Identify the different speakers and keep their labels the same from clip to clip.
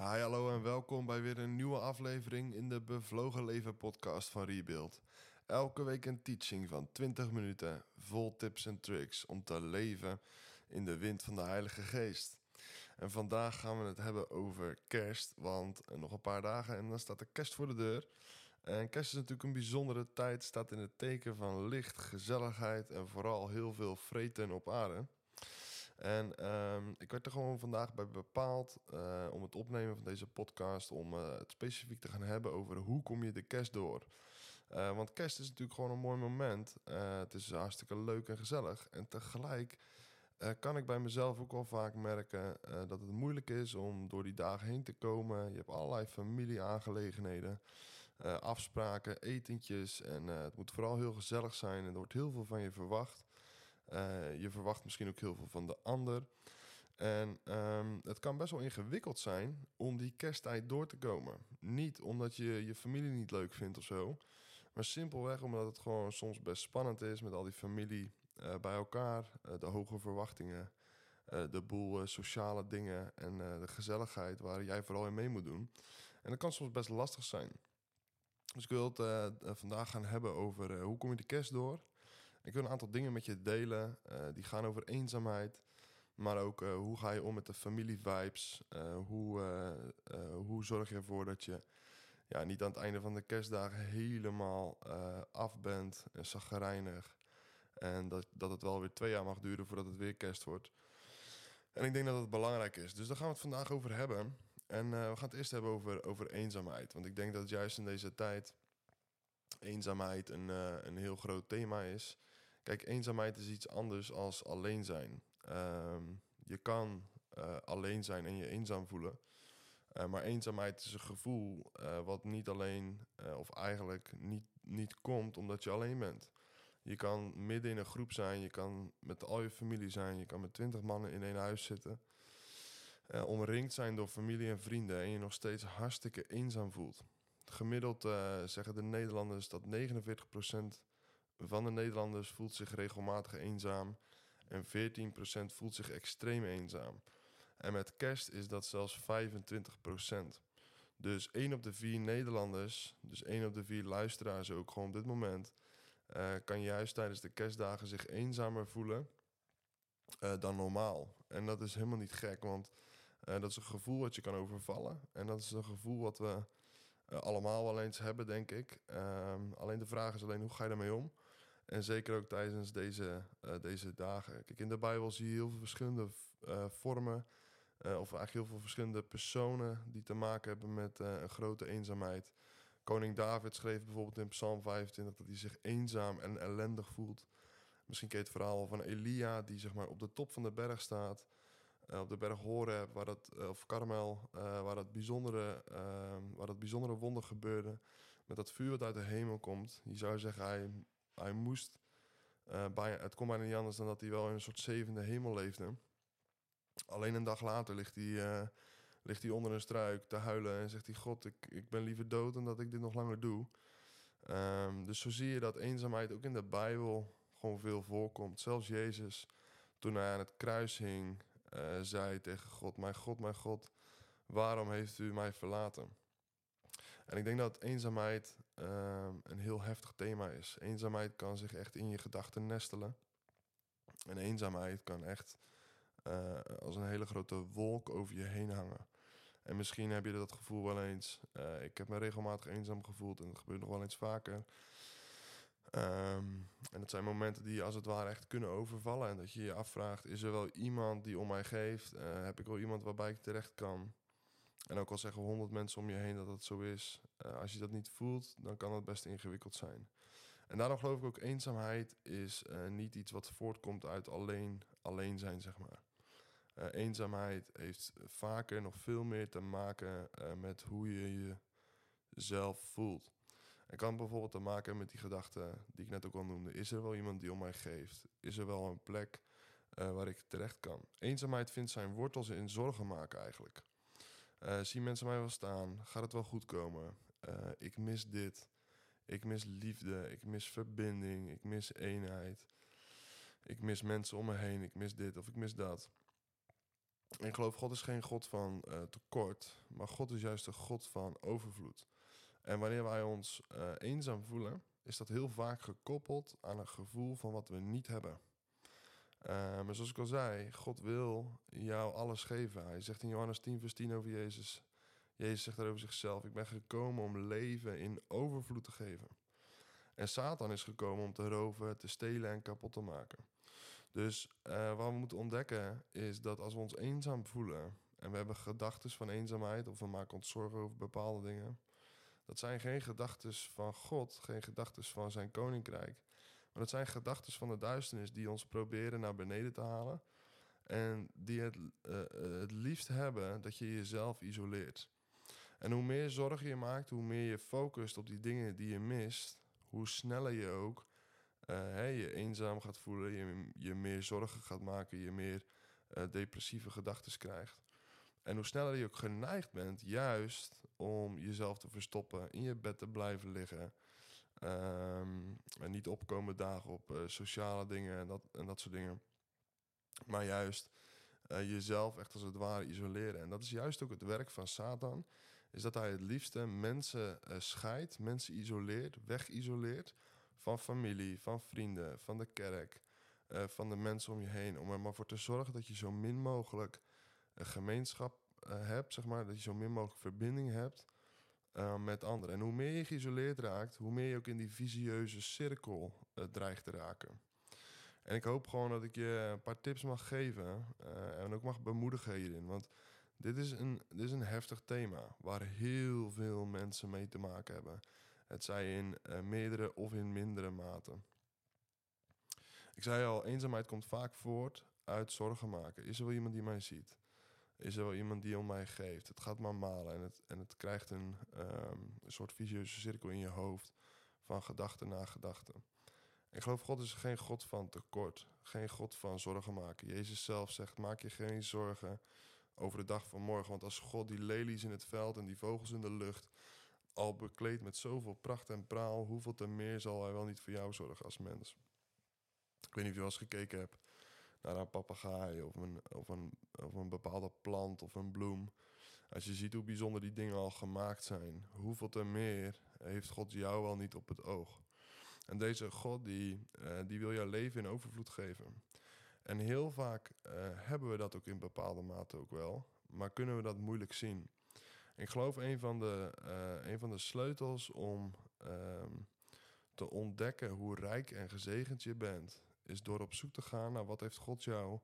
Speaker 1: Hi, hallo en welkom bij weer een nieuwe aflevering in de Bevlogen Leven podcast van Rebuild. Elke week een teaching van 20 minuten, vol tips en tricks om te leven in de wind van de Heilige Geest. En vandaag gaan we het hebben over kerst, want nog een paar dagen en dan staat de kerst voor de deur. En kerst is natuurlijk een bijzondere tijd, staat in het teken van licht, gezelligheid en vooral heel veel vreten op aarde. En ehm, ik werd er gewoon vandaag bij bepaald uh, om het opnemen van deze podcast, om uh, het specifiek te gaan hebben over hoe kom je de kerst door. Uh, want kerst is natuurlijk gewoon een mooi moment. het is hartstikke leuk en gezellig. En tegelijk kan ik bij mezelf ook wel vaak merken dat het moeilijk is om door die dagen heen te komen. Je hebt allerlei familieaangelegenheden, afspraken, etentjes. En het moet vooral heel gezellig zijn en er wordt heel veel van je verwacht. Uh, je verwacht misschien ook heel veel van de ander. En um, het kan best wel ingewikkeld zijn om die kersttijd door te komen. Niet omdat je je familie niet leuk vindt of zo. Maar simpelweg omdat het gewoon soms best spannend is met al die familie uh, bij elkaar. Uh, de hoge verwachtingen. de boel sociale dingen en de gezelligheid waar jij vooral in mee moet doen. En dat kan soms best lastig zijn. Dus ik wil het vandaag gaan hebben over hoe kom je de kerst door. Ik wil een aantal dingen met je delen. Uh, die gaan over eenzaamheid. Maar ook uh, hoe ga je om met de familievibes? Uh, hoe, hoe zorg je ervoor dat je ja, niet aan het einde van de kerstdagen helemaal af bent en zaggerijnig. En dat, dat het wel weer twee jaar mag duren voordat het weer kerst wordt. En ik denk dat het belangrijk is. Dus daar gaan we het vandaag over hebben. En we gaan het eerst hebben over, over eenzaamheid. Want ik denk dat juist in deze tijd eenzaamheid een, een heel groot thema is. Kijk, eenzaamheid is iets anders als alleen zijn. Ehm, je kan uh, alleen zijn en je eenzaam voelen. Uh, maar eenzaamheid is een gevoel uh, wat niet alleen, of eigenlijk niet, niet komt omdat je alleen bent. Je kan midden in een groep zijn, je kan met al je familie zijn, je kan met twintig mannen in één huis zitten. omringd zijn door familie en vrienden en je nog steeds hartstikke eenzaam voelt. Gemiddeld zeggen de Nederlanders dat 49% van de Nederlanders voelt zich regelmatig eenzaam en 14% voelt zich extreem eenzaam. En met kerst is dat zelfs 25%. Dus 1 op de 4 Nederlanders, dus 1 op de 4 luisteraars ook gewoon op dit moment, uh, kan juist tijdens de kerstdagen zich eenzamer voelen uh, dan normaal. En dat is helemaal niet gek, want uh, dat is een gevoel wat je kan overvallen. En dat is een gevoel wat we allemaal wel eens hebben, denk ik. Ehm, alleen de vraag is alleen, hoe ga je daarmee om? En zeker ook tijdens deze, uh, deze dagen. Kijk, in de Bijbel zie je heel veel verschillende uh, vormen. Uh, of eigenlijk heel veel verschillende personen die te maken hebben met een grote eenzaamheid. Koning David schreef bijvoorbeeld in Psalm 25 dat hij zich eenzaam en ellendig voelt. Misschien ken je het verhaal van Elia, die zeg maar op de top van de berg staat. op de berg Horeb, waar dat, of Karmel, waar, dat bijzondere, waar dat bijzondere wonder gebeurde. Met dat vuur wat uit de hemel komt. Je zou zeggen, hij hij moest. Uh, bij, het kon bijna niet anders dan dat hij wel in een soort zevende hemel leefde. Alleen een dag later ligt hij, uh, ligt hij onder een struik te huilen en zegt hij: God, ik, ik ben liever dood dan dat ik dit nog langer doe. Um, dus zo zie je dat eenzaamheid ook in de Bijbel gewoon veel voorkomt. Zelfs Jezus, toen hij aan het kruis hing, uh, zei tegen God: Mijn God, mijn God, waarom heeft u mij verlaten? En ik denk dat eenzaamheid uh, een heel heftig thema is. Eenzaamheid kan zich echt in je gedachten nestelen. En eenzaamheid kan echt uh, als een hele grote wolk over je heen hangen. En misschien heb je dat gevoel wel eens. Uh, ik heb me regelmatig eenzaam gevoeld en dat gebeurt nog wel eens vaker. Um, en dat zijn momenten die je als het ware echt kunnen overvallen. En dat je je afvraagt: is er wel iemand die om mij geeft? Uh, heb ik wel iemand waarbij ik terecht kan? En ook al zeggen honderd mensen om je heen dat dat zo is, uh, als je dat niet voelt, dan kan het best ingewikkeld zijn. En daarom geloof ik ook eenzaamheid is uh, niet iets wat voortkomt uit alleen, alleen zijn, zeg maar. Uh, eenzaamheid heeft vaker nog veel meer te maken met hoe je jezelf voelt. Het kan bijvoorbeeld te maken met die gedachte die ik net ook al noemde. Is er wel iemand die om mij geeft? Is er wel een plek waar ik terecht kan? Eenzaamheid vindt zijn wortels in zorgen maken eigenlijk. Uh, zien mensen mij wel staan? Gaat het wel goed komen? Uh, ik mis dit. Ik mis liefde. Ik mis verbinding. Ik mis eenheid. Ik mis mensen om me heen. Ik mis dit of ik mis dat. En ik geloof, God is geen God van eh, tekort, maar God is juist een God van overvloed. En wanneer wij ons eh, eenzaam voelen, is dat heel vaak gekoppeld aan een gevoel van wat we niet hebben. Uh, maar zoals ik al zei, God wil jou alles geven. Hij zegt in Johannes 10, vers 10 over Jezus. Jezus zegt daar over zichzelf: Ik ben gekomen om leven in overvloed te geven. En Satan is gekomen om te roven, te stelen en kapot te maken. Dus uh, wat we moeten ontdekken is dat als we ons eenzaam voelen en we hebben gedachten van eenzaamheid of we maken ons zorgen over bepaalde dingen, dat zijn geen gedachten van God, geen gedachten van zijn koninkrijk, maar dat zijn gedachten van de duisternis die ons proberen naar beneden te halen en die het, uh, het liefst hebben dat je jezelf isoleert. En hoe meer zorgen je maakt, hoe meer je focust op die dingen die je mist, hoe sneller je ook uh, je eenzaam gaat voelen, je, meer zorgen gaat maken, je meer depressieve gedachten krijgt. En hoe sneller je ook geneigd bent, juist om jezelf te verstoppen, in je bed te blijven liggen. Um, en niet opkomen dagen op uh, sociale dingen en dat, en dat soort dingen. Maar juist jezelf echt als het ware isoleren. En dat is juist ook het werk van Satan. Is dat hij het liefste mensen scheidt, mensen isoleert, wegisoleert van familie, van vrienden, van de kerk, van de mensen om je heen. Om er maar voor te zorgen dat je zo min mogelijk een gemeenschap hebt, zeg maar, dat je zo min mogelijk verbinding hebt uh, met anderen. En hoe meer je geïsoleerd raakt, hoe meer je ook in die visieuze cirkel dreigt te raken. En ik hoop gewoon dat ik je een paar tips mag geven en ook mag bemoedigen hierin. Want dit is, een, dit is een heftig thema waar heel veel mensen mee te maken hebben. Het zij in meerdere of in mindere mate. Ik zei al, eenzaamheid komt vaak voort uit zorgen maken. Is er wel iemand die mij ziet? Is er wel iemand die om mij geeft? Het gaat maar malen en het, en het krijgt een, um, een soort visieuze cirkel in je hoofd van gedachte na gedachte. Ik geloof, God is geen God van tekort, geen God van zorgen maken. Jezus zelf zegt: maak je geen zorgen over de dag van morgen. Want als God die lelies in het veld en die vogels in de lucht al bekleed met zoveel pracht en praal, hoeveel te meer zal hij wel niet voor jou zorgen als mens? Ik weet niet of je wel eens gekeken hebt naar een papegaai of een, of, een, of een bepaalde plant of een bloem. Als je ziet hoe bijzonder die dingen al gemaakt zijn, hoeveel te meer heeft God jou wel niet op het oog? En deze God die, uh, die wil jouw leven in overvloed geven. En heel vaak uh, hebben we dat ook in bepaalde mate ook wel, maar kunnen we dat moeilijk zien. Ik geloof een van de, uh, een van de sleutels om um, te ontdekken hoe rijk en gezegend je bent, is door op zoek te gaan naar wat heeft God jou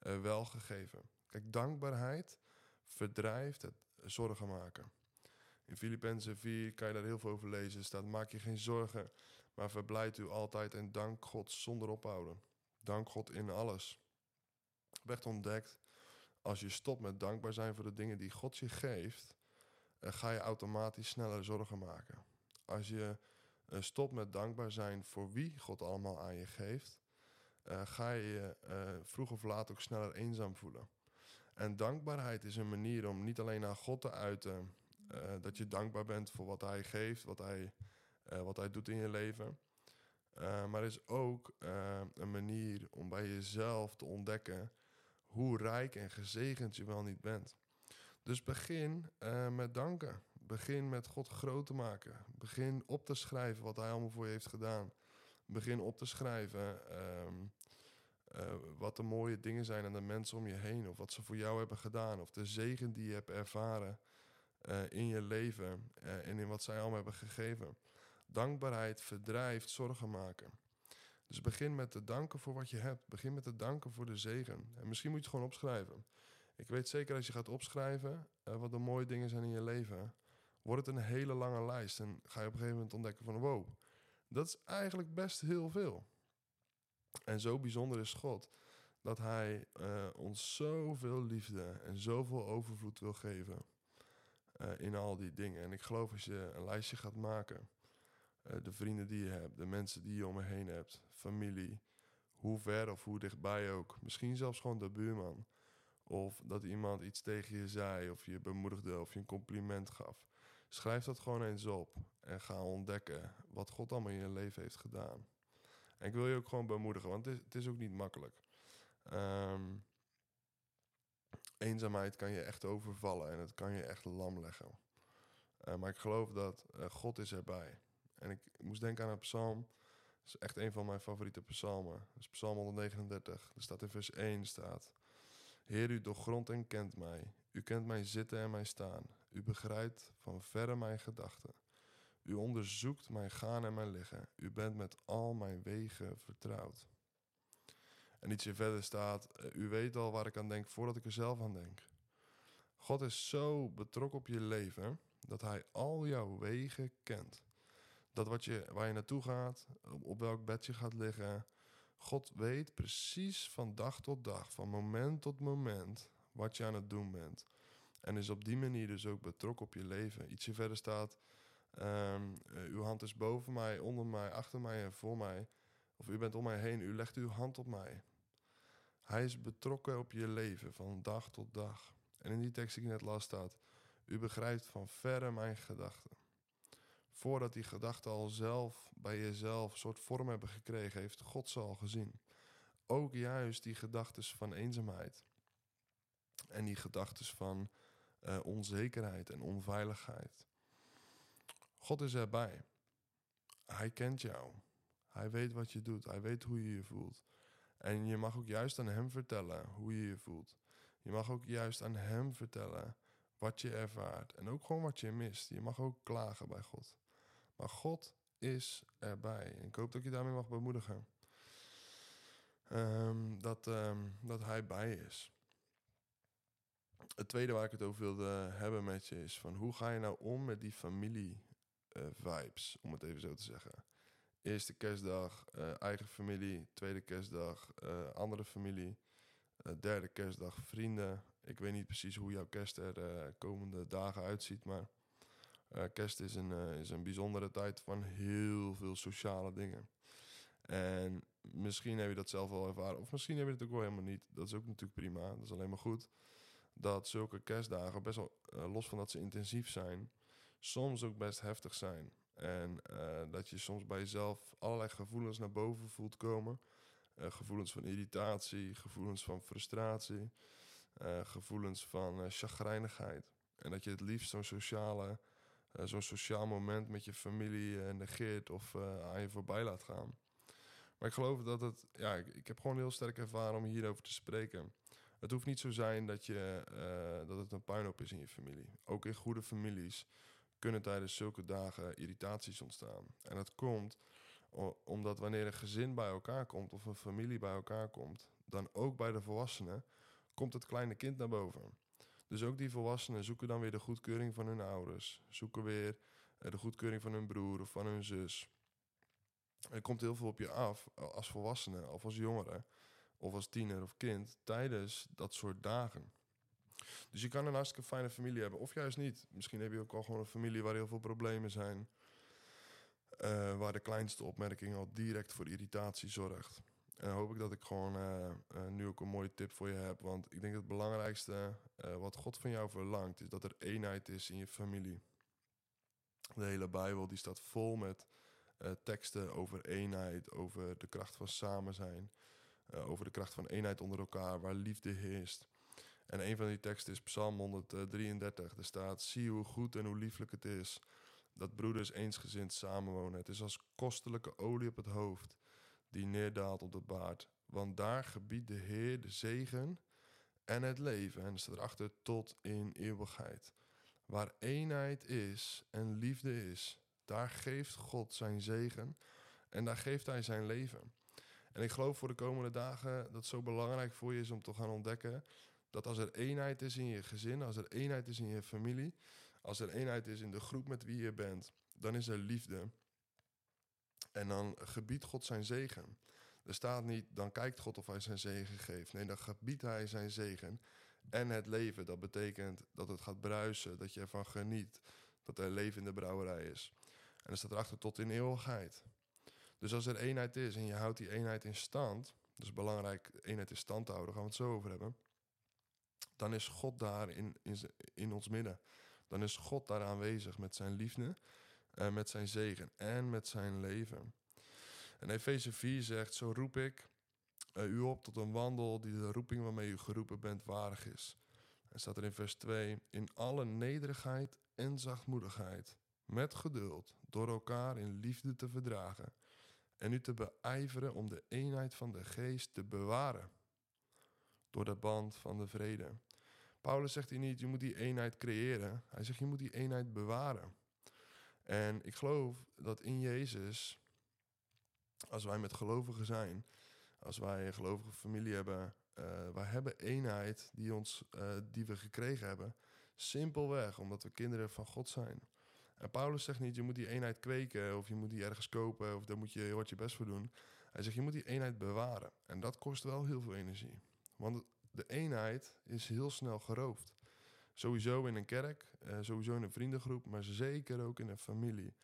Speaker 1: uh, wel gegeven. Kijk, dankbaarheid verdrijft het zorgen maken. In Filippenzen 4 kan je daar heel veel over lezen. staat: Maak je geen zorgen, maar verblijd u altijd en dank God zonder ophouden. Dank God in alles. Echt ontdekt, als je stopt met dankbaar zijn voor de dingen die God je geeft, uh, ga je automatisch sneller zorgen maken. Als je uh, stopt met dankbaar zijn voor wie God allemaal aan je geeft, uh, ga je je vroeg of laat ook sneller eenzaam voelen. En dankbaarheid is een manier om niet alleen naar God te uiten dat je dankbaar bent voor wat Hij geeft, wat Hij, wat hij doet in je leven. maar is ook een manier om bij jezelf te ontdekken hoe rijk en gezegend je wel niet bent. Dus begin met danken. Begin met God groot te maken. Begin op te schrijven wat Hij allemaal voor je heeft gedaan. Begin op te schrijven um, uh, wat de mooie dingen zijn aan de mensen om je heen. Of wat ze voor jou hebben gedaan. Of de zegen die je hebt ervaren uh, in je leven. en in wat zij allemaal hebben gegeven. Dankbaarheid verdrijft zorgen maken. Dus begin met te danken voor wat je hebt. Begin met te danken voor de zegen. En misschien moet je het gewoon opschrijven. Ik weet zeker als je gaat opschrijven wat de mooie dingen zijn in je leven, wordt het een hele lange lijst. En ga je op een gegeven moment ontdekken van wow, dat is eigenlijk best heel veel. En zo bijzonder is God dat Hij uh, ons zoveel liefde en zoveel overvloed wil geven uh, in al die dingen. En ik geloof als je een lijstje gaat maken, de vrienden die je hebt, de mensen die je om je heen hebt, familie, hoe ver of hoe dichtbij ook, misschien zelfs gewoon de buurman of dat iemand iets tegen je zei, of je bemoedigde, of je een compliment gaf. Schrijf dat gewoon eens op en ga ontdekken wat God allemaal in je leven heeft gedaan. En ik wil je ook gewoon bemoedigen, want het is, ook niet makkelijk. Um, eenzaamheid kan je echt overvallen en het kan je echt lam leggen. Eh, maar ik geloof dat eh, God is erbij. En ik, moest denken aan een psalm. Dat is echt een van mijn favoriete psalmen. Dat is psalm 139. Er staat in vers 1 staat... Heer, u doorgrondt en kent mij. U kent mijn zitten en mijn staan. U begrijpt van verre mijn gedachten. U onderzoekt mijn gaan en mijn liggen. U bent met al mijn wegen vertrouwd. En ietsje verder staat: eh, U weet al waar ik aan denk voordat ik er zelf aan denk. God is zo betrokken op je leven dat Hij al jouw wegen kent. Dat wat je, waar je naartoe gaat, op welk bed je gaat liggen. God weet precies van dag tot dag, van moment tot moment, wat je aan het doen bent. En is op die manier dus ook betrokken op je leven. Ietsje verder staat: um, Uw hand is boven mij, onder mij, achter mij en voor mij. Of u bent om mij heen, u legt uw hand op mij. Hij is betrokken op je leven van dag tot dag. En in die tekst die ik net las staat: U begrijpt van verre mijn gedachten. Voordat die gedachten al zelf bij jezelf een soort vorm hebben gekregen, heeft God ze al gezien. Ook juist die gedachten van eenzaamheid. En die gedachten van uh, onzekerheid en onveiligheid. God is erbij. Hij kent jou. Hij weet wat je doet. Hij weet hoe je je voelt. En je mag ook juist aan Hem vertellen hoe je je voelt. Je mag ook juist aan Hem vertellen wat je ervaart. En ook gewoon wat je mist. Je mag ook klagen bij God. Maar God is erbij. En ik hoop dat je daarmee mag bemoedigen. Um, dat, um, dat Hij bij is. Het tweede waar ik het over wilde hebben met je is van hoe ga je nou om met die familie vibes, om het even zo te zeggen. Eerste kerstdag, uh, eigen familie. Tweede kerstdag, uh, andere familie. derde kerstdag, vrienden. Ik weet niet precies hoe jouw kerst er de komende dagen uitziet, maar kerst is een, is een bijzondere tijd van heel veel sociale dingen. En misschien heb je dat zelf wel ervaren, of misschien heb je het ook wel helemaal niet. Dat is ook natuurlijk prima, dat is alleen maar goed. Dat zulke kerstdagen, best wel los van dat ze intensief zijn, soms ook best heftig zijn. En uh, dat je soms bij jezelf allerlei gevoelens naar boven voelt komen. Uh, gevoelens van irritatie, gevoelens van frustratie, uh, gevoelens van chagrijnigheid. En dat je het liefst zo'n sociale, zo'n sociaal moment met je familie negeert of aan je voorbij laat gaan. Maar ik geloof dat het, ja, ik, ik, heb gewoon heel sterk ervaren om hierover te spreken. Het hoeft niet zo zijn dat, je, dat het een puinhoop is in je familie. Ook in goede families kunnen tijdens zulke dagen irritaties ontstaan. En dat komt omdat wanneer een gezin bij elkaar komt of een familie bij elkaar komt, dan ook bij de volwassenen komt het kleine kind naar boven. Dus ook die volwassenen zoeken dan weer de goedkeuring van hun ouders, zoeken weer eh, de goedkeuring van hun broer of van hun zus. Er komt heel veel op je af als volwassene of als jongere of als tiener of kind tijdens dat soort dagen. Dus je kan een hartstikke fijne familie hebben, of juist niet. Misschien heb je ook al gewoon een familie waar heel veel problemen zijn. Uh, waar de kleinste opmerking al direct voor irritatie zorgt. En hoop ik dat ik gewoon uh, uh, nu ook een mooie tip voor je heb. Want ik denk dat het belangrijkste wat God van jou verlangt, is dat er eenheid is in je familie. De hele Bijbel die staat vol met teksten over eenheid, over de kracht van samen zijn. over de kracht van eenheid onder elkaar, waar liefde heerst. En een van die teksten is Psalm 133. Er staat: Zie hoe goed en hoe lieflijk het is dat broeders eensgezind samenwonen. Het is als kostelijke olie op het hoofd die neerdaalt op de baard. Want daar gebiedt de Heer de zegen en het leven. En staat erachter tot in eeuwigheid. Waar eenheid is en liefde is, daar geeft God zijn zegen en daar geeft Hij zijn leven. En ik geloof voor de komende dagen dat het zo belangrijk voor je is om te gaan ontdekken dat als er eenheid is in je gezin, als er eenheid is in je familie, als er eenheid is in de groep met wie je bent, dan is er liefde. En dan gebiedt God zijn zegen. Er staat niet, dan kijkt God of hij zijn zegen geeft. Nee, dan gebiedt hij zijn zegen. En het leven, dat betekent dat het gaat bruisen, dat je ervan geniet, dat er leven in de brouwerij is. En er staat erachter tot in eeuwigheid. Dus als er eenheid is en je houdt die eenheid in stand, dus belangrijk eenheid in stand te houden, daar gaan we het zo over hebben dan is God daar in, in, in ons midden. Dan is God daar aanwezig met zijn liefde, en met zijn zegen en met zijn leven. En Efeze 4 zegt, zo roep ik uh, u op tot een wandel die de roeping waarmee u geroepen bent waardig is. En staat er in vers 2: In alle nederigheid en zachtmoedigheid, met geduld, door elkaar in liefde te verdragen. En u te beijveren om de eenheid van de geest te bewaren. Door de band van de vrede. Paulus zegt hier niet, je moet die eenheid creëren. Hij zegt, je moet die eenheid bewaren. En ik geloof dat in Jezus, als wij met gelovigen zijn, als wij een gelovige familie hebben, uh, wij hebben eenheid die, ons, uh, die we gekregen hebben. Simpelweg omdat we kinderen van God zijn. En Paulus zegt niet, je moet die eenheid kweken of je moet die ergens kopen of daar moet je wat je best voor doen. Hij zegt, je moet die eenheid bewaren. En dat kost wel heel veel energie. Want de eenheid is heel snel geroofd. Sowieso in een kerk, uh, sowieso in een vriendengroep, maar zeker ook in een familie.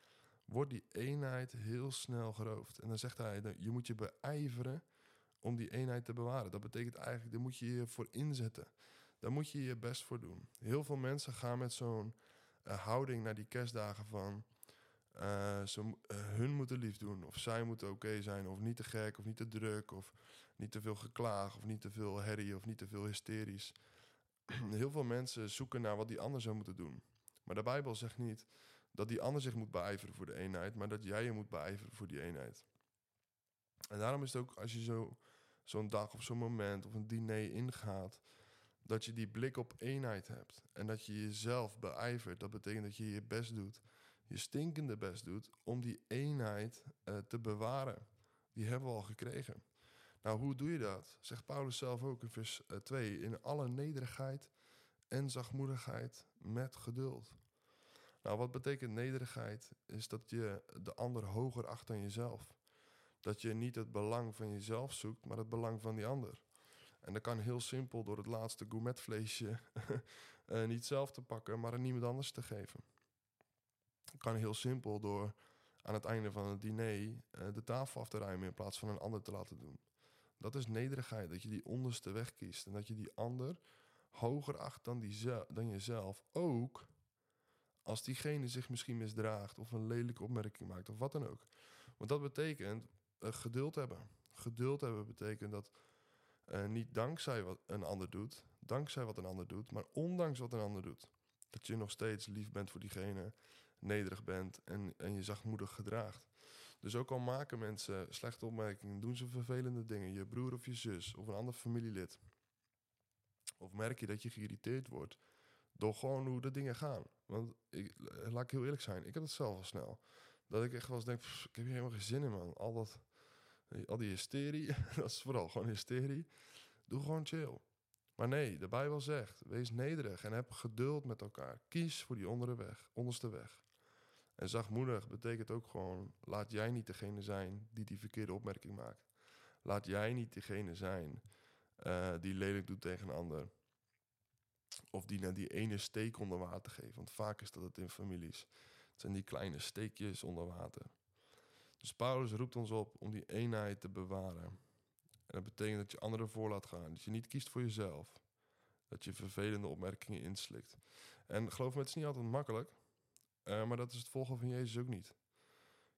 Speaker 1: Wordt die eenheid heel snel geroofd. En dan zegt hij, je moet je beijveren om die eenheid te bewaren. Dat betekent eigenlijk, daar moet je je voor inzetten. Daar moet je je best voor doen. Heel veel mensen gaan met zo'n uh, houding naar die kerstdagen van... Uh, ze, uh, hun moeten lief doen, of zij moeten oké zijn, of niet te gek, of niet te druk, of niet te veel geklaag, of niet te veel herrie, of niet te veel hysterisch. Heel veel mensen zoeken naar wat die ander zou moeten doen. Maar de Bijbel zegt niet dat die ander zich moet beijveren voor de eenheid, maar dat jij je moet beijveren voor die eenheid. En daarom is het ook als je zo, zo'n dag of zo'n moment of een diner ingaat, dat je die blik op eenheid hebt. En dat je jezelf beijvert. Dat betekent dat je je best doet, je stinkende best doet, om die eenheid uh, te bewaren. Die hebben we al gekregen. Nou, hoe doe je dat? Zegt Paulus zelf ook in vers 2. In alle nederigheid en zachtmoedigheid met geduld. Nou, wat betekent nederigheid? Is dat je de ander hoger acht dan jezelf. Dat je niet het belang van jezelf zoekt, maar het belang van die ander. En dat kan heel simpel door het laatste gourmetvleesje uh, niet zelf te pakken, maar aan niemand anders te geven. Kan heel simpel door aan het einde van het diner uh, de tafel af te ruimen in plaats van een ander te laten doen. Dat is nederigheid, dat je die onderste weg kiest en dat je die ander hoger acht dan, die dan jezelf. Ook als diegene zich misschien misdraagt of een lelijke opmerking maakt of wat dan ook. Want dat betekent uh, geduld hebben. Geduld hebben betekent dat uh, niet dankzij wat een ander doet, dankzij wat een ander doet, maar ondanks wat een ander doet. Dat je nog steeds lief bent voor diegene, nederig bent en, en je zachtmoedig gedraagt. Dus ook al maken mensen slechte opmerkingen, doen ze vervelende dingen, je broer of je zus of een ander familielid. Of merk je dat je geïrriteerd wordt door gewoon hoe de dingen gaan. Want ik, laat ik heel eerlijk zijn, ik heb het zelf al snel. Dat ik echt wel eens denk, ik heb hier helemaal geen zin in man. Al, dat, al die hysterie, dat is vooral gewoon hysterie. Doe gewoon chill. Maar nee, de Bijbel zegt, wees nederig en heb geduld met elkaar. Kies voor die weg, onderste weg. En zachtmoedig betekent ook gewoon, laat jij niet degene zijn die die verkeerde opmerking maakt. Laat jij niet degene zijn uh, die lelijk doet tegen een ander. Of die naar die ene steek onder water geeft. Want vaak is dat het in families. Het zijn die kleine steekjes onder water. Dus Paulus roept ons op om die eenheid te bewaren. En dat betekent dat je anderen voor laat gaan. Dat je niet kiest voor jezelf. Dat je vervelende opmerkingen inslikt. En geloof me, het is niet altijd makkelijk. Uh, maar dat is het volgen van Jezus ook niet.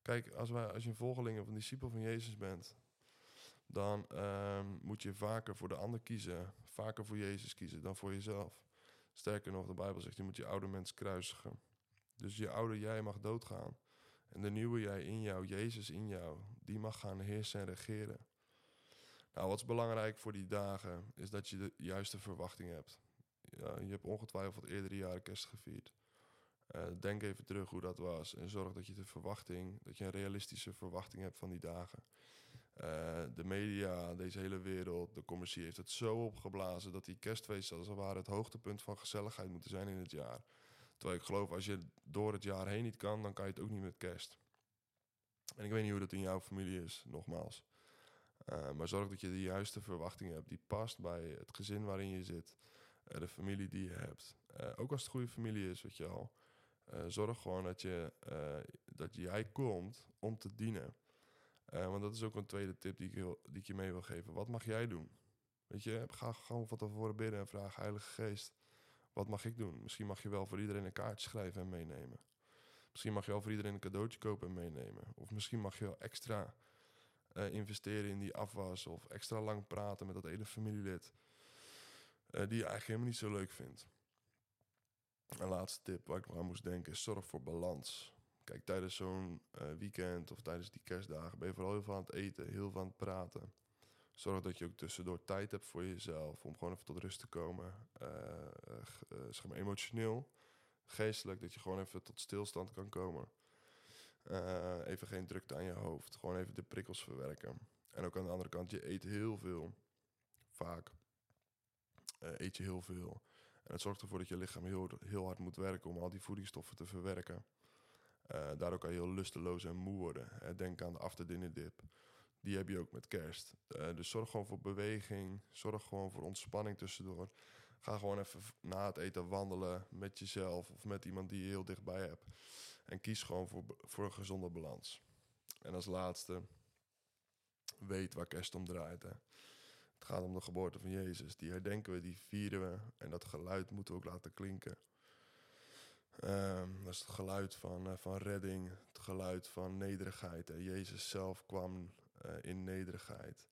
Speaker 1: Kijk, als, wij, als je een volgeling of een discipel van Jezus bent, dan uh, moet je vaker voor de ander kiezen, vaker voor Jezus kiezen dan voor jezelf. Sterker nog, de Bijbel zegt, je moet je oude mens kruisigen. Dus je oude jij mag doodgaan. En de nieuwe jij in jou, Jezus in jou, die mag gaan heersen en regeren. Nou, wat is belangrijk voor die dagen, is dat je de juiste verwachting hebt. Ja, je hebt ongetwijfeld eerdere jaren kerst gevierd. Uh, denk even terug hoe dat was en zorg dat je de verwachting, dat je een realistische verwachting hebt van die dagen. Uh, de media, deze hele wereld, de commercie heeft het zo opgeblazen dat die kerstfeesten als het ware het hoogtepunt van gezelligheid moeten zijn in het jaar. Terwijl ik geloof, als je door het jaar heen niet kan, dan kan je het ook niet met kerst. En ik weet niet hoe dat in jouw familie is, nogmaals. Uh, maar zorg dat je de juiste verwachting hebt die past bij het gezin waarin je zit, de familie die je hebt. ook als het goede familie is, weet je al. Uh, zorg gewoon dat, je, uh, dat jij komt om te dienen. Uh, want dat is ook een tweede tip die ik, die ik je mee wil geven. Wat mag jij doen? Weet je, ga gewoon van tevoren bidden en vraag Heilige Geest, wat mag ik doen? Misschien mag je wel voor iedereen een kaartje schrijven en meenemen. Misschien mag je wel voor iedereen een cadeautje kopen en meenemen. Of misschien mag je wel extra investeren in die afwas of extra lang praten met dat ene familielid. die je eigenlijk helemaal niet zo leuk vindt. Een laatste tip waar ik nog aan moest denken is zorg voor balans. Kijk, tijdens zo'n uh, weekend of tijdens die kerstdagen ben je vooral heel veel aan het eten, heel veel aan het praten. Zorg dat je ook tussendoor tijd hebt voor jezelf om gewoon even tot rust te komen. Uh, zeg maar emotioneel, geestelijk, dat je gewoon even tot stilstand kan komen. even geen drukte aan je hoofd, gewoon even de prikkels verwerken. En ook aan de andere kant, je eet heel veel, vaak. eet je heel veel. Het zorgt ervoor dat je lichaam heel, heel hard moet werken om al die voedingsstoffen te verwerken. Uh, daardoor kan je heel lusteloos en moe worden. denk aan de after dinner dip. Die heb je ook met kerst. Uh, dus zorg gewoon voor beweging. Zorg gewoon voor ontspanning tussendoor. Ga gewoon even na het eten wandelen met jezelf of met iemand die je heel dichtbij hebt. En kies gewoon voor, voor een gezonde balans. En als laatste, weet waar kerst om draait. Hè. Het gaat om de geboorte van Jezus. Die herdenken we, die vieren we. En dat geluid moeten we ook laten klinken. Um, dat is het geluid van, uh, van redding, het geluid van nederigheid. En Jezus zelf kwam uh, in nederigheid.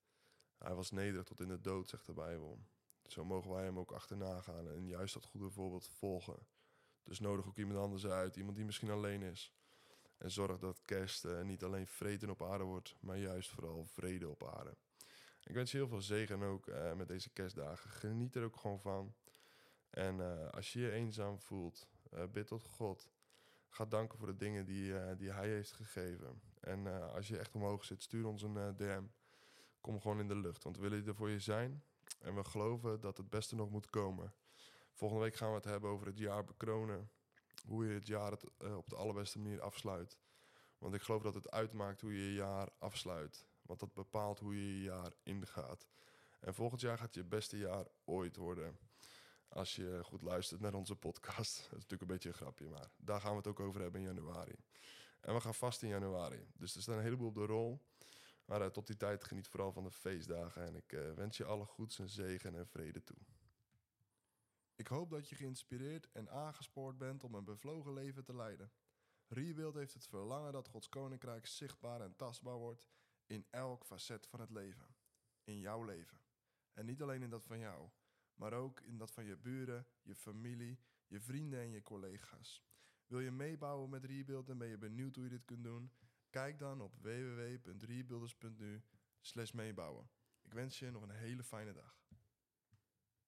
Speaker 1: Hij was nederig tot in de dood, zegt de Bijbel. Zo mogen wij hem ook achterna gaan en juist dat goede voorbeeld volgen. Dus nodig ook iemand anders uit, iemand die misschien alleen is. En zorg dat kerst uh, niet alleen vrede op aarde wordt, maar juist vooral vrede op aarde. Ik wens je heel veel zegen ook uh, met deze kerstdagen. Geniet er ook gewoon van. En uh, als je je eenzaam voelt, uh, bid tot God. Ga danken voor de dingen die, die Hij heeft gegeven. En als je echt omhoog zit, stuur ons een DM. Kom gewoon in de lucht, want we willen er voor je zijn. En we geloven dat het beste nog moet komen. Volgende week gaan we het hebben over het jaar bekronen. Hoe je het jaar het, op de allerbeste manier afsluit. Want ik geloof dat het uitmaakt hoe je je jaar afsluit. Want dat bepaalt hoe je je jaar ingaat. En volgend jaar gaat je beste jaar ooit worden. Als je goed luistert naar onze podcast. Dat is natuurlijk een beetje een grapje, maar daar gaan we het ook over hebben in januari. En we gaan vast in januari. Dus er staat een heleboel op de rol. Maar uh, tot die tijd geniet vooral van de feestdagen. En ik uh, wens je alle goeds en zegen en vrede toe. Ik hoop dat je geïnspireerd en aangespoord bent om een bevlogen leven te leiden. Rebuild heeft het verlangen dat Gods koninkrijk zichtbaar en tastbaar wordt in elk facet van het leven. In jouw leven. En niet alleen in dat van jou, maar ook in dat van je buren, je familie, je vrienden en je collega's. Wil je meebouwen met Rebuild en ben je benieuwd hoe je dit kunt doen? Kijk dan op www.rebuilders.nu meebouwen. Ik wens je nog een hele fijne dag.